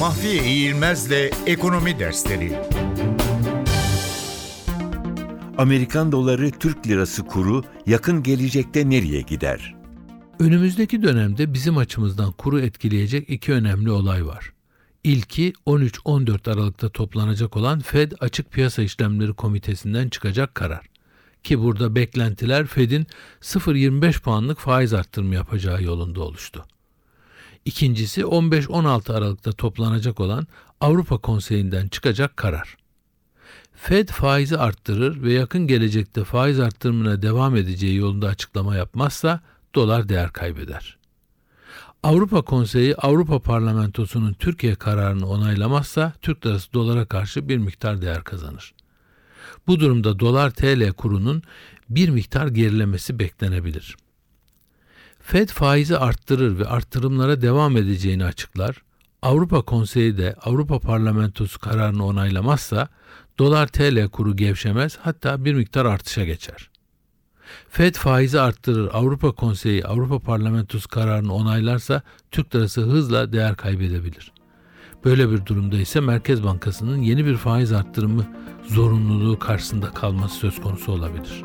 Mahfiye İğilmez'le Ekonomi Dersleri Amerikan doları Türk lirası kuru yakın gelecekte nereye gider? Önümüzdeki dönemde bizim açımızdan kuru etkileyecek iki önemli olay var. İlki 13-14 Aralık'ta toplanacak olan Fed Açık Piyasa İşlemleri Komitesi'nden çıkacak karar. Ki burada beklentiler Fed'in 0.25 puanlık faiz arttırımı yapacağı yolunda oluştu. İkincisi 15-16 Aralık'ta toplanacak olan Avrupa Konseyi'nden çıkacak karar. Fed faizi arttırır ve yakın gelecekte faiz arttırımına devam edeceği yolunda açıklama yapmazsa dolar değer kaybeder. Avrupa Konseyi Avrupa Parlamentosu'nun Türkiye kararını onaylamazsa Türk lirası dolara karşı bir miktar değer kazanır. Bu durumda dolar TL kurunun bir miktar gerilemesi beklenebilir. Fed faizi arttırır ve arttırımlara devam edeceğini açıklar. Avrupa Konseyi de Avrupa Parlamentosu kararını onaylamazsa dolar TL kuru gevşemez hatta bir miktar artışa geçer. Fed faizi arttırır, Avrupa Konseyi Avrupa Parlamentosu kararını onaylarsa Türk lirası hızla değer kaybedebilir. Böyle bir durumda ise Merkez Bankası'nın yeni bir faiz arttırımı zorunluluğu karşısında kalması söz konusu olabilir.